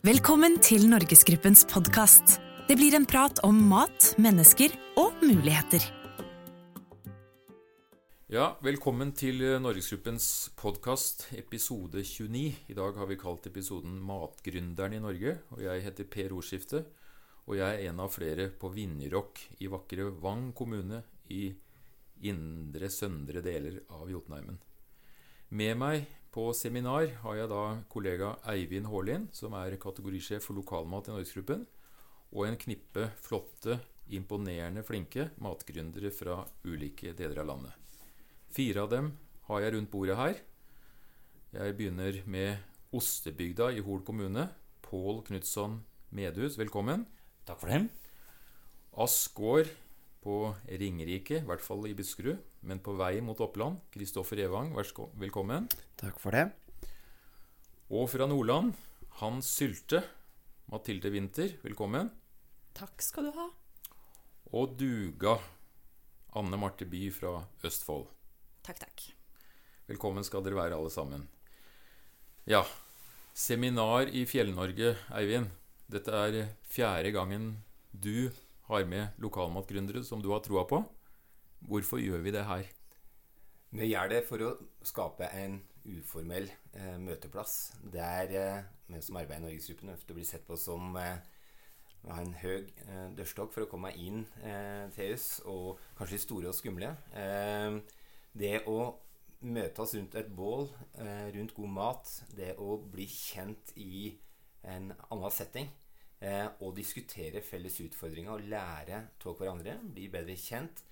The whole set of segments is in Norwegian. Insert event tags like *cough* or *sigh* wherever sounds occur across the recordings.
Velkommen til Norgesgruppens podkast. Det blir en prat om mat, mennesker og muligheter. Ja, velkommen til Norgesgruppens podkast, episode 29. I dag har vi kalt episoden 'Matgründeren i Norge', og jeg heter Per Ordskifte. Og jeg er en av flere på Vinjerock i vakre Vang kommune i indre søndre deler av Jotunheimen. Med meg på seminar har jeg da kollega Eivind Haarlien, som er kategorisjef for lokalmat i Norgesgruppen, og en knippe flotte, imponerende flinke matgründere fra ulike deler av landet. Fire av dem har jeg rundt bordet her. Jeg begynner med Ostebygda i Hol kommune. Pål Knutson Medhus, velkommen. Takk for det. Askgård på Ringerike, i hvert fall i Buskerud, men på vei mot Oppland. Kristoffer Evang, vær så velkommen. Takk for det. Og fra Nordland, Hans Sylte. Mathilde Winther, velkommen. Takk skal du ha. Og Duga. Anne Marte By fra Østfold. Takk, takk. Velkommen skal dere være, alle sammen. Ja, seminar i Fjell-Norge, Eivind. Dette er fjerde gangen du har med lokalmatgründere som du har troa på. Hvorfor gjør vi det her? Vi gjør det for å skape en uformell eh, møteplass der eh, vi som arbeider i Norgesgruppen ofte blir sett på som eh, en høy eh, dørstokk for å komme inn eh, til oss, og kanskje de store og skumle. Eh, det å møtes rundt et bål, eh, rundt god mat, det å bli kjent i en annen setting, og diskutere felles utfordringer og lære av hverandre, bli bedre kjent,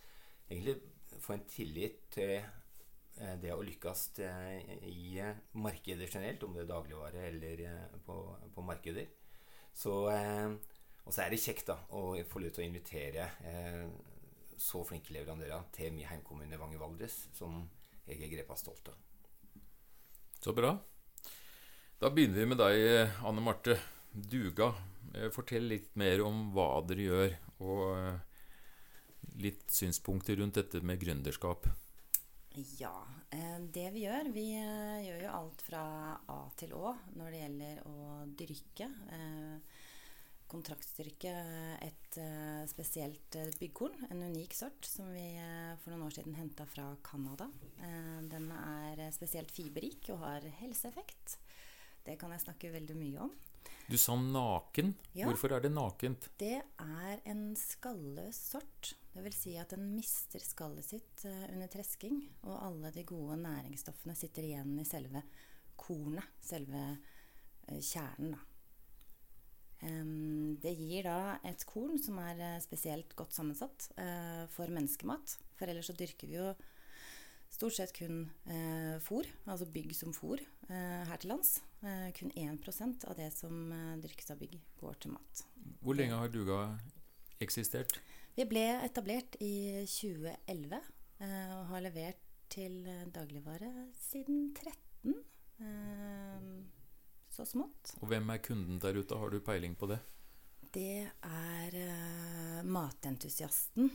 egentlig få en tillit til eh, det å lykkes eh, i markeder generelt, om det er dagligvare eller eh, på, på markeder. Så, eh, og så er det kjekt da å få lov til å invitere eh, så flinke leverandører til min heimkommune Vange Valdres, som jeg er grepa stolt av. Så bra. Da begynner vi med deg, Anne Marte. Duga. Eh, Fortell litt mer om hva dere gjør, og eh, litt synspunkter rundt dette med gründerskap. Ja, eh, det vi gjør Vi eh, gjør jo alt fra A til Å når det gjelder å dyrke. Eh, Kontraktstyrke et spesielt byggkorn, en unik sort som vi for noen år siden henta fra Canada. Den er spesielt fiberrik og har helseeffekt. Det kan jeg snakke veldig mye om. Du sa naken. Ja. Hvorfor er det nakent? Det er en skalløs sort. Det vil si at den mister skallet sitt eh, under tresking, og alle de gode næringsstoffene sitter igjen i selve kornet, selve eh, kjernen, da. Det gir da et korn som er eh, spesielt godt sammensatt for menneskemat. For ellers så dyrker vi jo stort sett kun eh, fôr, altså bygg som fôr, eh, her til lands. Eh, kun 1% av det som eh, dyrkes av bygg, går til mat. Hvor lenge har Duga eksistert? Vi ble etablert i 2011 eh, og har levert til eh, dagligvare siden 13. Eh, så smått. Og hvem er kunden der ute? Har du peiling på det? Det er matentusiasten.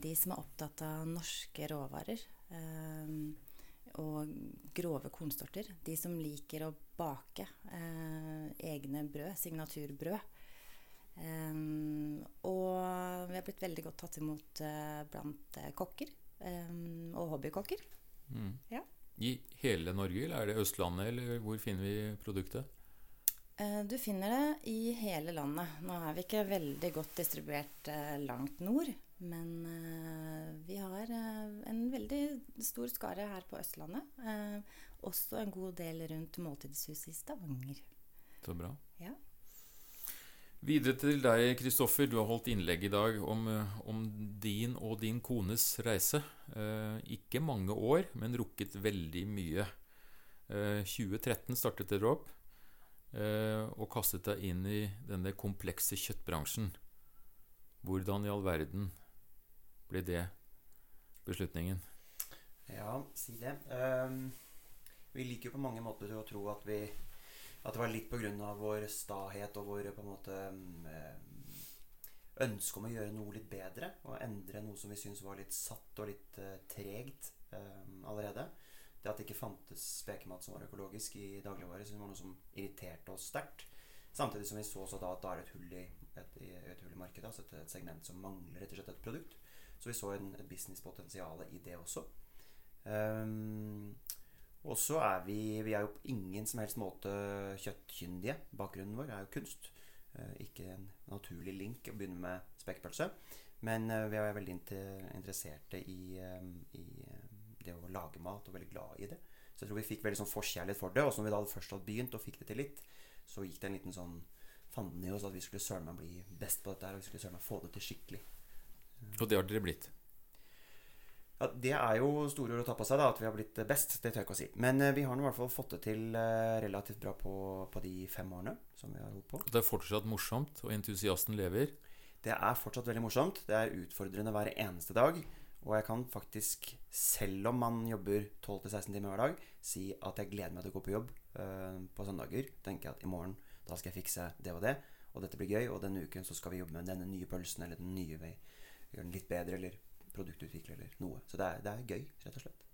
De som er opptatt av norske råvarer. Eh, og grove kornsorter. De som liker å bake eh, egne brød, signaturbrød. Um, og vi har blitt veldig godt tatt imot eh, blant eh, kokker um, og hobbykokker. Mm. Ja. I hele Norge, eller er det Østlandet, eller hvor finner vi produktet? Eh, du finner det i hele landet. Nå er vi ikke veldig godt distribuert eh, langt nord, men eh, vi har en veldig stor skare her på Østlandet. Også en god del rundt Måltidshuset i Stavanger. Så bra. Ja. Videre til deg, Kristoffer. Du har holdt innlegg i dag om, om din og din kones reise. Eh, ikke mange år, men rukket veldig mye. Eh, 2013 startet dere opp, og kastet deg inn i denne komplekse kjøttbransjen. Hvordan i all verden ble det beslutningen? Ja, si det. Um, vi liker jo på mange måter å tro at vi At det var litt av vår stahet og vår på en måte um, ønske om å gjøre noe litt bedre. Og endre noe som vi syns var litt satt og litt uh, tregt um, allerede. Det at det ikke fantes spekemat som var økologisk i dagligvare, synes var noe som irriterte oss sterkt. Samtidig som vi så også da at det er et hull i, et, et hull i markedet, altså et, et, segment som mangler rett og slett et produkt. Så vi så en, et businesspotensial i det også. Um, og så er vi Vi er jo på ingen som helst måte kjøttkyndige. Bakgrunnen vår er jo kunst. Uh, ikke en naturlig link å begynne med spekepølse. Men uh, vi er veldig interesserte i, um, i det å lage mat, og veldig glad i det. Så jeg tror vi fikk veldig sånn forkjærlighet for det. Og så når vi da først hadde begynt og fikk det til litt, så gikk det en liten sånn fanden i oss at vi skulle søren meg bli best på dette her, og vi skulle søren meg få det til skikkelig. Og det har dere blitt? Ja, Det er jo store ord å ta på seg, da, at vi har blitt best. Det tør jeg ikke å si. Men uh, vi har nå i hvert fall fått det til uh, relativt bra på, på, de fem årene som vi har holdt på. Og det er fortsatt morsomt, og entusiasten lever? Det er fortsatt veldig morsomt. Det er utfordrende hver eneste dag. Og jeg kan faktisk, selv om man jobber 12-16 timer hver dag, si at jeg gleder meg til å gå på jobb uh, på søndager. Tenker jeg at i morgen da skal jeg fikse det og det, og dette blir gøy. Og denne uken så skal vi jobbe med denne nye pølsen eller den nye vei. Gjøre den litt bedre eller produktutvikle eller noe. Så det er, det er gøy, rett og slett.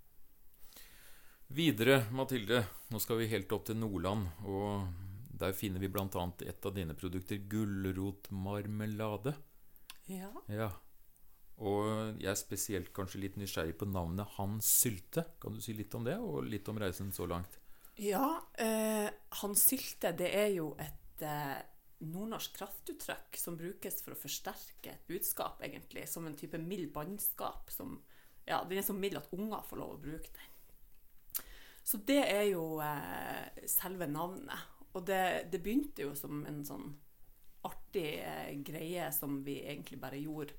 Videre, Mathilde. Nå skal vi helt opp til Nordland. Og der finner vi bl.a. et av dine produkter, gulrotmarmelade. Ja. ja. Og jeg er spesielt kanskje litt nysgjerrig på navnet Hans Sylte. Kan du si litt om det, og litt om reisen så langt? Ja, eh, Hans Sylte det er jo et eh, nordnorsk kraftuttrykk som brukes for å forsterke et budskap, egentlig. Som en type mild bannskap. Som, ja, den er så mild at unger får lov å bruke den. Så det er jo eh, selve navnet. Og det, det, begynte jo som en sånn artig eh, greie som vi egentlig bare gjorde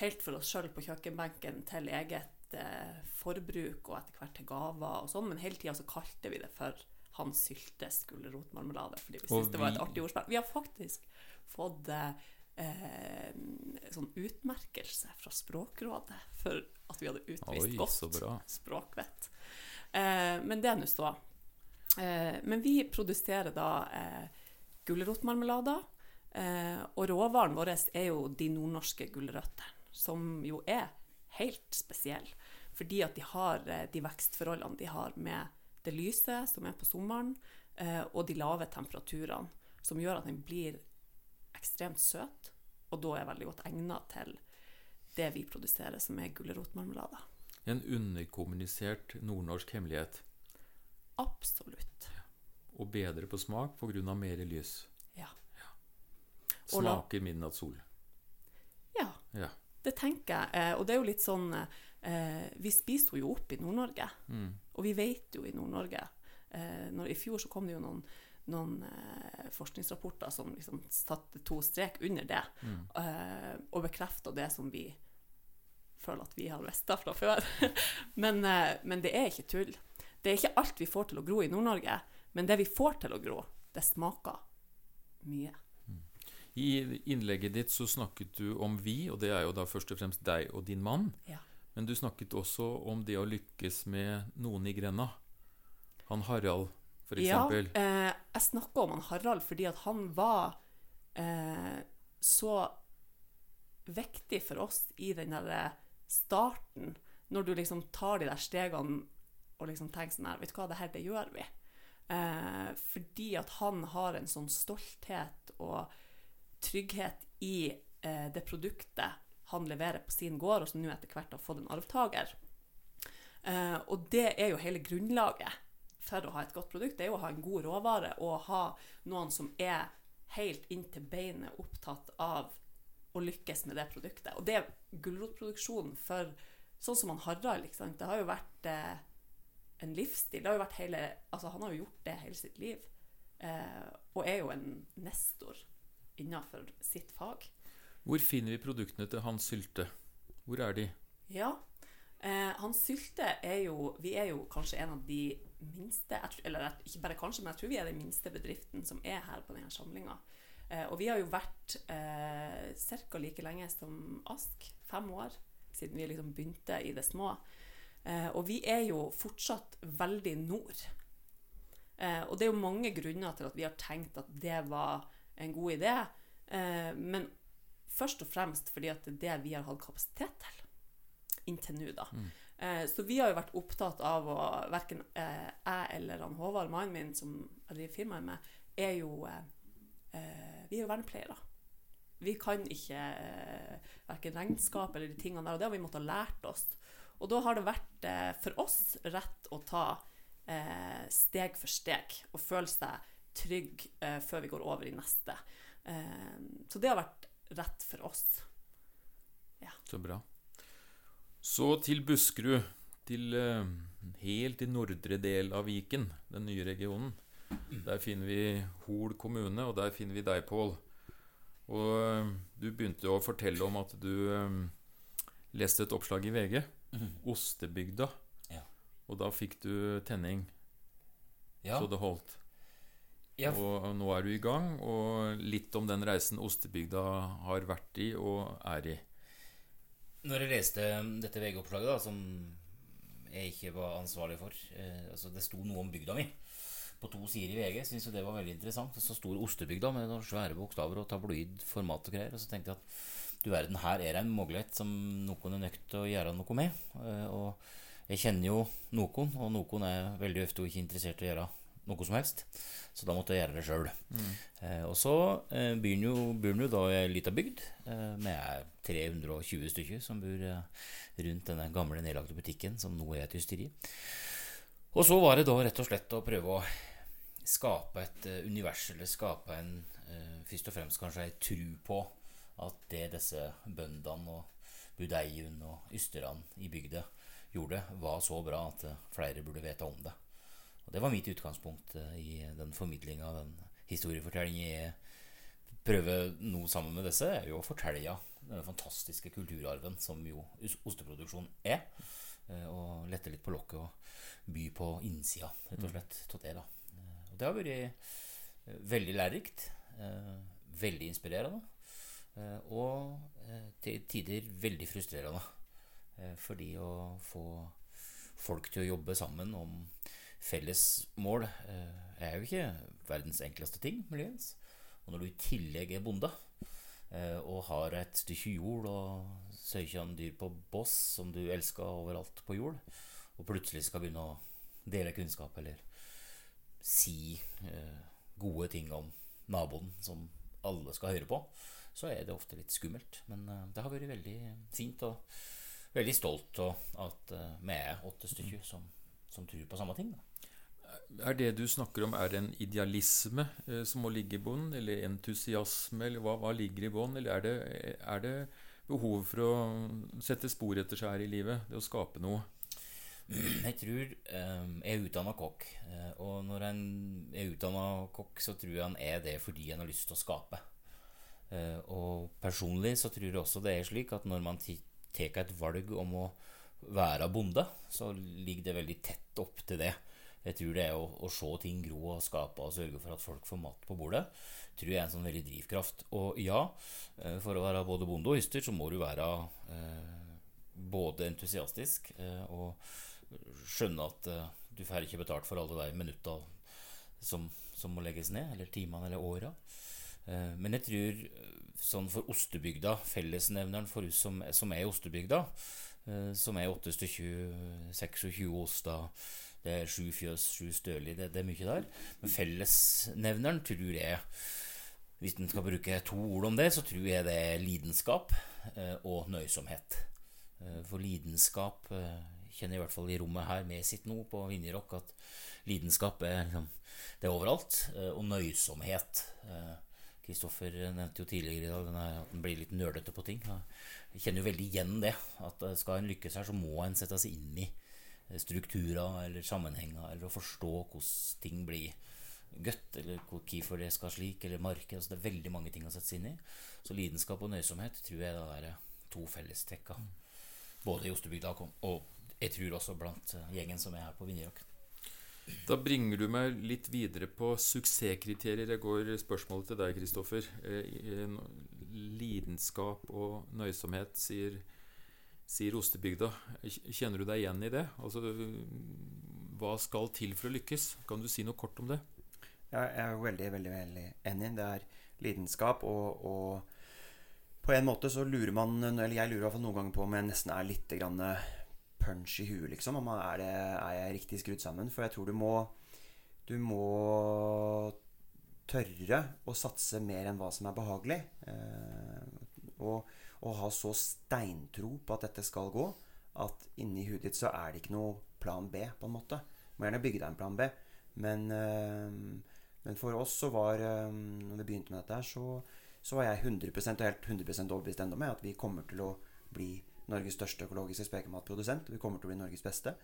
helt for oss sjøl på kjøkkenbenken til eget eh, forbruk og etter hvert til gaver og sånn, men hele tida så kalte vi det for Hans Syltes gulrotmarmelade fordi vi syntes det var et artig ordspill. Vi har faktisk fått eh, sånn utmerkelse fra Språkrådet for at vi hadde utvist Oi, godt språkvett. Eh, men det er nå så. Eh, men vi produserer da eh, gulrotmarmelader. Eh, og råvaren vår er jo de nordnorske gulrøttene som jo er helt spesiell. Fordi at de har eh, de vekstforholdene de har med det lyse som er på sommeren, eh, og de lave temperaturene, som gjør at den blir ekstremt søt, og da er veldig godt egnet til det vi produserer, som er gulrotmarmelade. En underkommunisert nordnorsk hemmelighet. Absolutt. Og bedre på smak pga. mer lys. Ja. ja. Smaker midnattssol. Ja. ja. Det tenker jeg. Eh, og det er jo litt sånn eh, Vi spiser jo opp i Nord-Norge. Mm. Og vi vet jo i Nord-Norge eh, I fjor så kom det jo noen, noen eh, forskningsrapporter som liksom satte to strek under det, mm. Og bekrefta det som vi føler at vi har visst fra før. *laughs* men, men det er ikke tull. Det er ikke alt vi får til å gro i Nord-Norge, men det vi får til å gro, det smaker mye. I innlegget ditt så snakket du om vi, og det er jo da først og fremst deg og din mann. Ja. Men du snakket også om det å lykkes med noen i grenda. Han Harald, eksempel. Ja, eh, jeg snakka om han Harald fordi at han var eh, så viktig for oss i den der eh, starten. Når du liksom tar de der stegene og liksom tenker sånn her Vet du hva, det her, det gjør vi. Eh, fordi at han har en sånn stolthet og trygghet i eh, det produktet han leverer på sin gård, og som nå etter hvert har fått en arvtaker. Eh, og det er jo hele grunnlaget for å ha et godt produkt. Det er jo å ha en god råvare og ha noen som er helt inn til beinet opptatt av å lykkes med det produktet. Og det er gulrotproduksjonen for sånn som han Harald. Det har jo vært eh, en livsstil. Har hele, altså han har jo gjort det hele sitt liv. Eh, og er jo en nestor innenfor sitt fag. Hvor finner vi produktene til Hans Sylte? Hvor er de? Ja, eh, Hans Sylte er jo Vi er jo kanskje en av de minste Eller ikke bare kanskje, men jeg tror vi er den minste bedriften som er her på denne samlinga. Eh, og vi har jo vært eh, ca. like lenge som Ask. Fem år siden vi liksom begynte i det små. Eh, og vi er jo fortsatt veldig nord. Eh, og det er jo mange grunner til at vi har tenkt at det var en god idé. Eh, men først og fremst fordi at det er det vi har hatt kapasitet til inntil nå. da. Mm. Eh, så vi har jo vært opptatt av å Verken eh, jeg eller han Håvard, mannen min, som jeg driver firmaet med, er jo Vi er jo vernepleiere. Vi kan ikke eh, verken regnskap eller de tingene der, og det har vi måttet ha lært oss. Og da har det vært for oss rett å ta steg for steg og føle seg trygg eh, før vi går over i neste. Eh, så det har vært rett for oss. Så bra. Så til Buskerud. Til eh, helt i nordre del av Viken, den nye regionen. Der finner vi Hol kommune, og der finner vi deg, Pål. Og eh, du begynte å fortelle om at du eh, leste et oppslag i VG. Ostebygda. Ja. Og da fikk du tenning Ja. så det holdt. Ja, Og nå er du i gang, og litt om den reisen Ostebygda har vært i og er i. Når jeg leste dette VG-oppslaget, da, som jeg ikke var ansvarlig for eh, altså Det sto noe om bygda mi på to sider i VG. Syns jo det var veldig interessant. Så stor Ostebygda med noen svære bokstaver og tabloid format og greier. Og så tenkte jeg at du verden, her er det en mulighet som noen er nødt til å gjøre noe med. Eh, og jeg kjenner jo noen, og noen er veldig ofte ikke interessert i å gjøre noe som helst. Så da måtte jeg gjøre det sjøl. Eh, og så eh, bor jo, bor jo da i ei lita bygd eh, med 320 stykker som bor eh, rundt denne gamle nedlagte butikken som nå er et hysteri. Og så var det da rett og slett å prøve å skape et eh, univers, eller skape en eh, Først og fremst kanskje ei tru på at det disse bøndene og budeiene og ysterne i bygda gjorde, var så bra at eh, flere burde vite om det. Og Det var mitt utgangspunkt eh, i den formidlinga, den historiefortellingen jeg prøver nå sammen med disse, er jo å fortelle denne fantastiske kulturarven som jo osteproduksjon er. eh, Og lette litt på lokket og by på innsida, rett og slett, av det. da. Eh, Og det har vært veldig lærerikt. Veldig inspirerende. Og til tider veldig frustrerende. Fordi å få folk til å jobbe sammen om felles mål eh, er jo ikke verdens enkleste ting, muligens. Og når du i tillegg er bonde eh, og har et stykke jord og søkjan dyr på boss som du elsker overalt på jord, og plutselig skal begynne å dele kunnskap eller si eh, gode ting om naboen som alle skal høre på, så er det ofte litt skummelt. Men det har vært veldig fint og veldig stolt av at vi er åtte stykker som, som tror på samme ting. Da. Er det du snakker om, er det en idealisme eh, som må ligge i bånn, eller entusiasme, eller hva, hva ligger i bånn? Eller er det, er det behov for å sette spor etter seg her i livet? Det å skape noe? Jeg tror eh, Jeg er utdanna kokk. eh, Og når en er utdanna kokk, så tror jeg han er det fordi en har lyst til å skape. Eh, Og personlig så tror jeg også det er slik at når man tar et valg om å være bonde, så ligger det veldig tett opp til det. Jeg tror det å, å se ting gro og skape og sørge for at folk får mat på bordet, tror jeg er en sånn veldig drivkraft. Og ja, eh, for å være både bonde og yster, så må du være eh, både entusiastisk eh, og skjønne at eh, du får ikke betalt for alle de minutta som, som må legges ned, eller timene eller åra. Eh, men jeg tror eh, sånn for ostebygda, fellesnevneren for oss som, som er i ostebygda, som er åtte stykker, 26 oster, det er sju fjøs, sju Støli, det, det er mye der. Men fellesnevneren tror jeg hvis en skal bruke to ord om det, så tror jeg det er lidenskap eh, og nøysomhet. Eh, for lidenskap eh, kjenner i hvert fall i rommet her vi sitter nå, på Vinjerock, at lidenskap er, liksom, det er overalt. Og nøysomhet. Kristoffer nevnte jo tidligere i dag at en blir litt nølete på ting. Jeg kjenner jo veldig igjen det. At skal en lykkes her, så må en sette seg inn i strukturer eller sammenhenger, eller å forstå hvordan ting blir godt, eller hvor- hvorfor det skal slik, eller marked. Altså, det er veldig mange ting å sette seg inn i. Så lidenskap og nøysomhet tror jeg det er to fellestrekka. Både i Ostebygda og, og jeg tror også blant eh, gjengen som er her på Vinjerock. Da bringer du meg litt videre på suksesskriterier. Jeg går spørsmålet til deg, Kristoffer. Eh, Lidenskap og nøysomhet, sier, sier Ostebygda. Kjenner du deg igjen i det? Altså, hva skal til for å lykkes? Kan du si noe kort om det? Jeg jeg er veldig, veldig veldig enig. Det er lidenskap, og, og på en måte så lurer man Eller jeg lurer i noen ganger på om jeg nesten er litt grann punch i huet, liksom. Om er, det, er jeg riktig skrudd sammen? For jeg tror du må Du må tørre å satse mer enn hva som er behagelig. Eh, og, og ha så steintro på at dette skal gå, at inni huet ditt så er det ikke noe plan B, på en måte. Du må gjerne bygge deg en plan B, men, eh, men for oss så var eh, Når vi begynte med dette her, så, så var jeg 100 og helt 100% overbevist enda med at vi kommer til å bli Norges største økologiske spekematprodusent. Vi kommer til å bli Norges beste.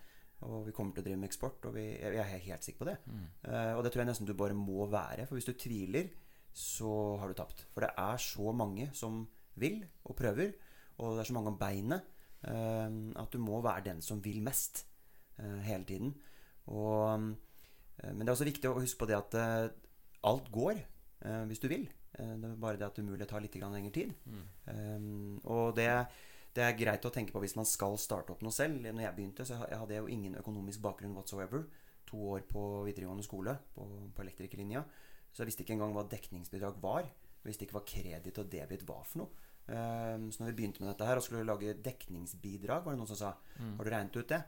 Og vi kommer til å drive med eksport. Og vi, jeg er helt sikker på det. Mm. Uh, og det tror jeg nesten du bare må være. For hvis du tviler, så har du tapt. For det er så mange som vil og prøver. Og det er så mange om beinet uh, at du må være den som vil mest uh, hele tiden. Og, men det er også viktig å huske på det at alt går hvis du vil. det er bare det at umulighet tar litt lengre tid. Mm. Og det det er greit å tenke på hvis man skal starte opp noe selv. Når jeg begynte, så jeg hadde jeg jo ingen økonomisk bakgrunn whatsoever. To år på videregående skole på, på elektrikerlinja. Så jeg visste ikke engang hva dekningsbidrag var. Jeg visste ikke hva kreditt og debit var for noe. Um, så når vi begynte med dette her og skulle lage dekningsbidrag, var det noen som sa mm. Har du regnet ut det?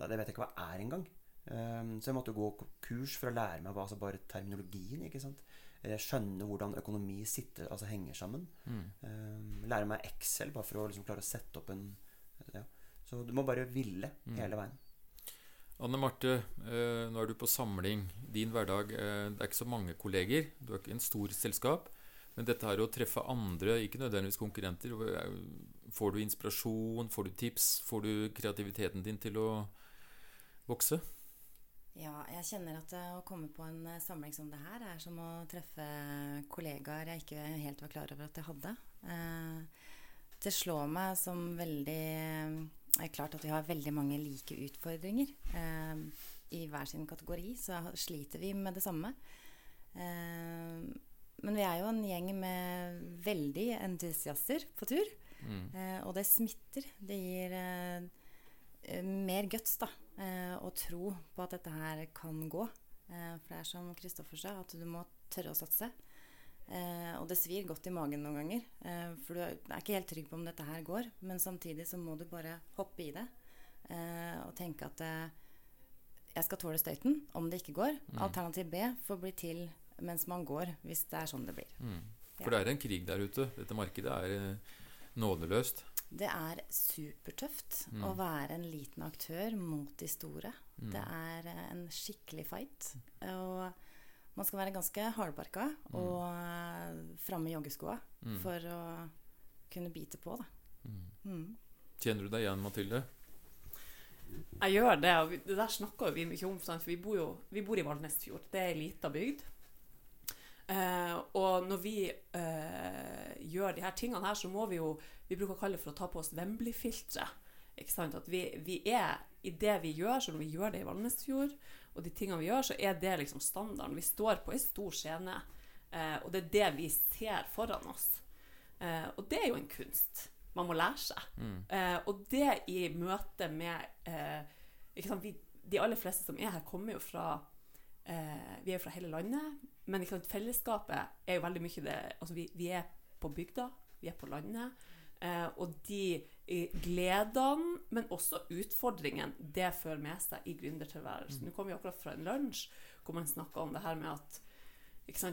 Det vet jeg ikke hva er engang. Um, så jeg måtte gå kurs for å lære meg hva altså bare terminologien. ikke sant? Eh, skjønne hvordan økonomi sitter, altså henger sammen. Mm. Um, lære meg Excel bare for å liksom klare å sette opp en ja. Så du må bare ville mm. hele veien. Anne Marte, eh, nå er du på samling. Din hverdag eh, Det er ikke så mange kolleger. Du er ikke en stor selskap. Men dette her å treffe andre, ikke nødvendigvis konkurrenter Får du inspirasjon? Får du tips? Får du kreativiteten din til å vokse? Ja, jeg kjenner at å komme på en eh, samling som det her er som å treffe kollegaer jeg ikke helt var klar over at jeg hadde. Eh, det slår meg som veldig Det er klart at vi har veldig mange like utfordringer. Eh, I hver sin kategori så sliter vi med det samme. Men vi er jo en gjeng med veldig entusiaster på tur. Mm. Og det smitter. Det gir mer guts, da eh, og tro på at dette her kan gå. Eh, for det er som Kristoffer sa, at du må tørre å satse. Eh, og det svir godt i magen noen ganger. Eh, for du er ikke helt trygg på om dette her går. Men samtidig så må du bare hoppe i det eh, og tenke at eh, jeg skal tåle støyten om det ikke går. Mm. Alternativ B får bli til mens man går, hvis det er sånn det blir. Mm. For ja. det er en krig der ute. Dette markedet er nådeløst. Det er supertøft mm. å være en liten aktør mot de store. Mm. Det er eh, en skikkelig fight. Og man skal være ganske hardbarka mm. og uh, framme i joggeskoa mm. for å kunne bite på, da. Mm. Mm. Kjenner du deg igjen, Mathilde? Jeg gjør det. og Det der snakker vi mye om. For vi bor jo vi bor i Valnesfjord. Det er ei lita bygd. Eh, og når vi eh, gjør de her tingene her, så må vi jo Vi bruker å kalle det for å ta på oss Wembley-filteret. At vi, vi, er i det vi gjør, så når vi gjør det i Valnesfjord, og de tingene vi gjør, så er det liksom standarden. Vi står på ei stor scene, eh, og det er det vi ser foran oss. Eh, og det er jo en kunst man må lære seg. Mm. Eh, og det i møte med eh, vi, De aller fleste som er her, kommer jo fra Vi er jo fra hele landet. Men sant, fellesskapet er jo veldig mye det Altså, vi, vi er på bygda, vi er på landet. Eh, og de eh, gledene, men også utfordringene det fører med seg i gründertilværelsen. Mm. Nå kom vi akkurat fra en lunsj hvor man snakka om det her med at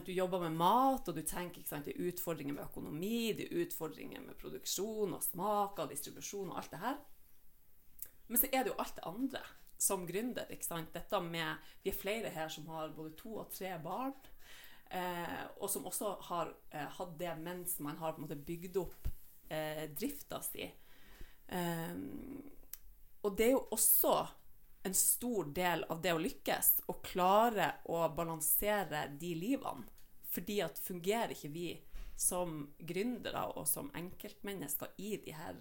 du jobber med mat, og du tenker sant, det er utfordringer med økonomi, det er utfordringer med produksjon og smak og distribusjon og alt det her. Men så er det jo alt det andre som gründer. Dette med Vi er flere her som har både to og tre barn. Eh, og som også har eh, hatt det mens man har på en måte bygd opp eh, drifta si. Eh, og det er jo også en stor del av det å lykkes, å klare å balansere de livene. Fordi at fungerer ikke vi som gründere og som enkeltmennesker i de her,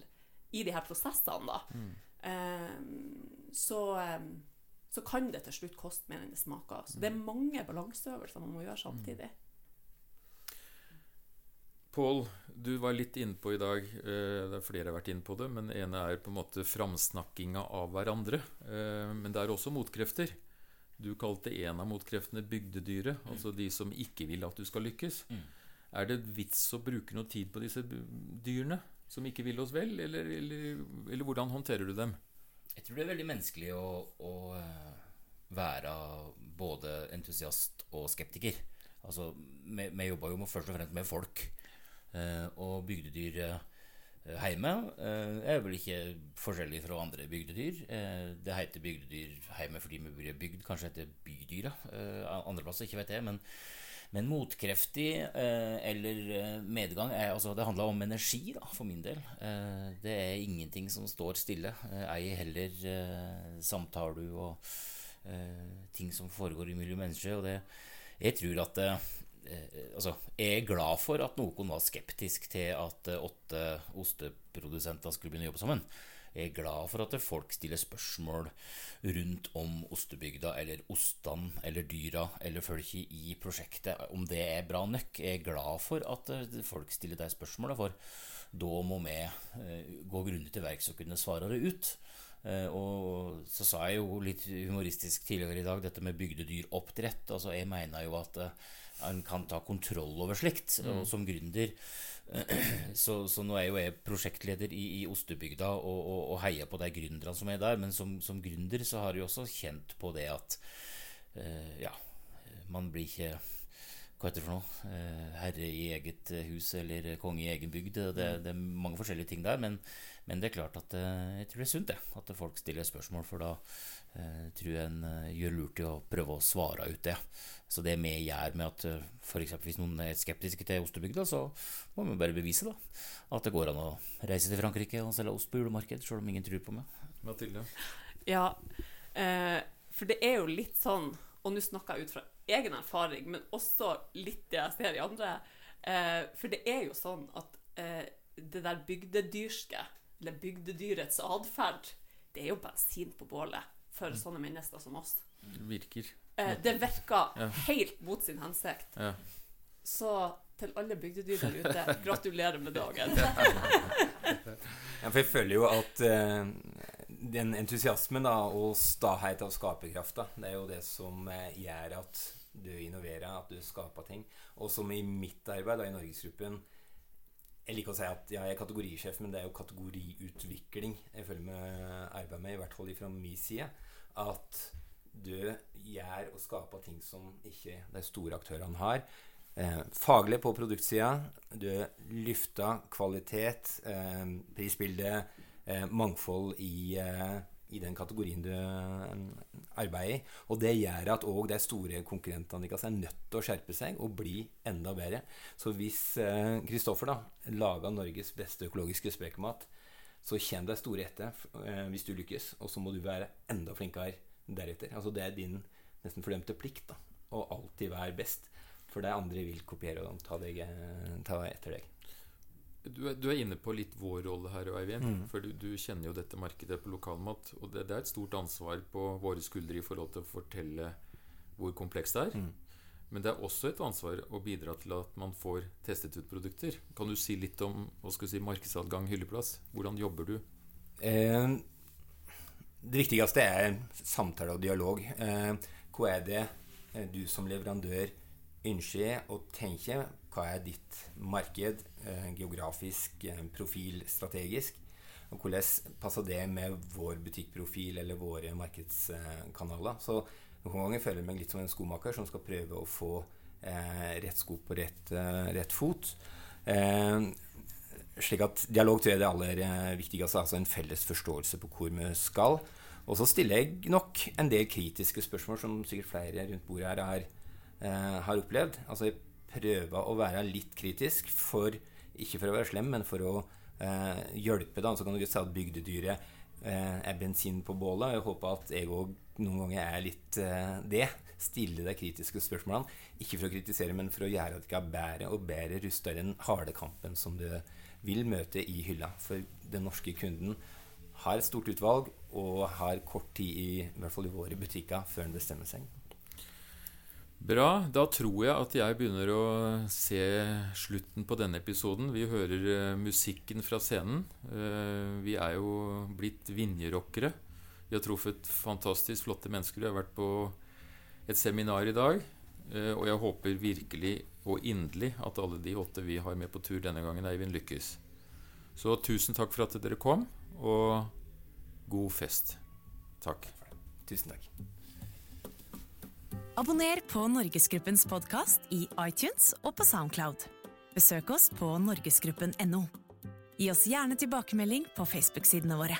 i de her prosessene, da, mm. Eh, så eh, så kan det til slutt koste mer enn det smaker. Så det er mange balanseøvelser man må gjøre samtidig. Pål, du var litt innpå i dag, eh, det er flere har vært inne på det, men det ene er på en måte framsnakkinga av hverandre. Eh, men det er også motkrefter. Du kalte en av motkreftene bygdedyret, mm. altså de som ikke vil at du skal lykkes. Mm. Er det vits å bruke noe tid på disse dyrene som ikke vil oss vel, eller, eller, eller hvordan håndterer du dem? Jeg tror det er veldig menneskelig å, å eh, være både entusiast og skeptiker. Altså, vi, vi jobba jo med, først og fremst med folk. Eh, og bygdedyr eh, hjemme eh, er vel ikke forskjellig fra andre bygdedyr. Eh, det heter bygdedyr hjemme fordi vi blir bygd. Kanskje heter bydyra eh, andre plasser, ikke vet jeg. Men, men motkreftig eh, eller eh, medgang er, altså, Det handler om energi, da, for min del. Eh, det er ingenting som står stille. Eh, ei heller samtaler og ting som foregår mellom mennesker. Og det, jeg tror at altså, Jeg er glad for at noen var skeptisk til at åtte osteprodusenter skulle begynne å jobbe sammen. Jeg er glad for at folk stiller spørsmål rundt om ostebygda eller ostene eller dyra eller folket i prosjektet, om det er bra nok. Jeg er glad for at eh, folk stiller de spørsmåla, for da må vi eh, gå grundig til verks og kunne svare det ut. Eh, og så sa jeg jo litt humoristisk tidligere i dag dette med bygdedyroppdrett. Altså jeg mener jo at en kan ta kontroll over slikt. Og som gründer *clears throat* så, så nå er jo jeg prosjektleder i, i Ostebygda og, og, og heier på de gründerne som er der. Men som, som gründer så har jeg også kjent på det at uh, ja, man blir ikke hva heter det for noe? Eh, herre i eget hus eller konge i egen bygd. Det, det er mange forskjellige ting der. Men, men det er klart at eh, jeg tror det er sunt det, at folk stiller spørsmål. For da eh, tror jeg en eh, gjør lurt i å prøve å svare ut det. Så det vi gjør med at f.eks. hvis noen er skeptiske til ostebygda, så må vi bare bevise da, at det går an å reise til Frankrike og selge ost på julemarked, selv om ingen tror på meg. Mathilde? Ja, eh, for det er jo litt sånn, og nå snakker jeg ut fra egen erfaring, men også litt det jeg ser i andre, eh, for det er jo sånn at eh, det der bygdedyrske, eller bygdedyrets atferd, det er jo bensin på bålet for sånne mennesker som oss. Virker. Eh, det virker Ja. helt mot sin hensikt. Ja. Så til alle bygdedyr der ute, *laughs* gratulerer med dagen. Ja, for jeg føler jo at eh, den entusiasmen da, og stahet av skaperkrafta, det er jo det som eh, gjør at du innoverer, at du skaper ting. Og som i mitt arbeid da, i Norgesgruppen Jeg liker å si at ja, jeg er kategorisjef, men det er jo kategoriutvikling jeg følger med arbeid med, i hvert fall fra min side. At du gjør og skaper ting som ikke de store aktørene har. Eh, faglig på produktsida. Du løfter kvalitet, eh, prisbilde, eh, mangfold i, eh, i den kategorien du eh, arbeider i. Og det gjør at òg de store konkurrentene deres er nødt til å skjerpe seg og bli enda bedre. Så hvis Kristoffer da lager Norges beste økologiske spekemat, så kommer de store etter eh, hvis du lykkes, og så må du være enda flinkere deretter. Altså Det er din nesten fordømte plikt da, å alltid være best. For de andre vil kopiere og ta, deg, eh, ta etter deg. Du er, du er inne på litt vår rolle her, Eivind. Mm. For du, du kjenner jo dette markedet på lokalmat. Og det, det er et stort ansvar på våre skuldre i forhold til å fortelle hvor komplekst det er. Mm. Men det er også et ansvar å bidra til at man får testet ut produkter. Kan du si litt om hva skal du si, markedsadgang, hylleplass? Hvordan jobber du? Eh, det viktigste er samtale og dialog. Eh, hva er det eh, du som leverandør ønsker å tenke? Hva er ditt marked, eh, geografisk eh, profil, strategisk? Og hvordan passer det med vår butikkprofil eller våre markedskanaler? Så noen ganger føler jeg meg litt som en skomaker som skal prøve å få eh, rett sko på rett, eh, rett fot. Eh, slik at dialog tror jeg er det aller viktigste. Altså en felles forståelse på hvor vi skal. Og så stiller jeg nok en del kritiske spørsmål, som sikkert flere rundt bordet her har, eh, har opplevd. Altså jeg prøver å være litt kritisk, for, ikke for å være slem, men for å eh, hjelpe. Da. Så kan du si at bygdedyret eh, er bensin på bålet. Jeg håper at jeg òg noen ganger er litt eh, det. Stille de kritiske spørsmålene. Ikke for å kritisere, men for å gjøre at dere er bedre og bedre rusta i den harde kampen som du vil møte i hylla. For den norske kunden har et stort utvalg og har kort tid, i, i hvert fall i våre butikker, før en bestemmer seg. Bra. Da tror jeg at jeg begynner å se slutten på denne episoden. Vi hører eh, musikken fra scenen. Eh, vi er jo blitt Vinjerockere. Vi har truffet fantastisk flotte mennesker. Vi har vært på et seminar i dag. Eh, og jeg håper virkelig og inderlig at alle de åtte vi har med på tur denne gangen, Eivind, lykkes. Så tusen takk for at dere kom, og god fest. Takk. Tusen takk. Abonner på Norgesgruppens podkast i iTunes og på Soundcloud. Besøk oss på norgesgruppen.no. Gi oss gjerne tilbakemelding på Facebook-sidene våre.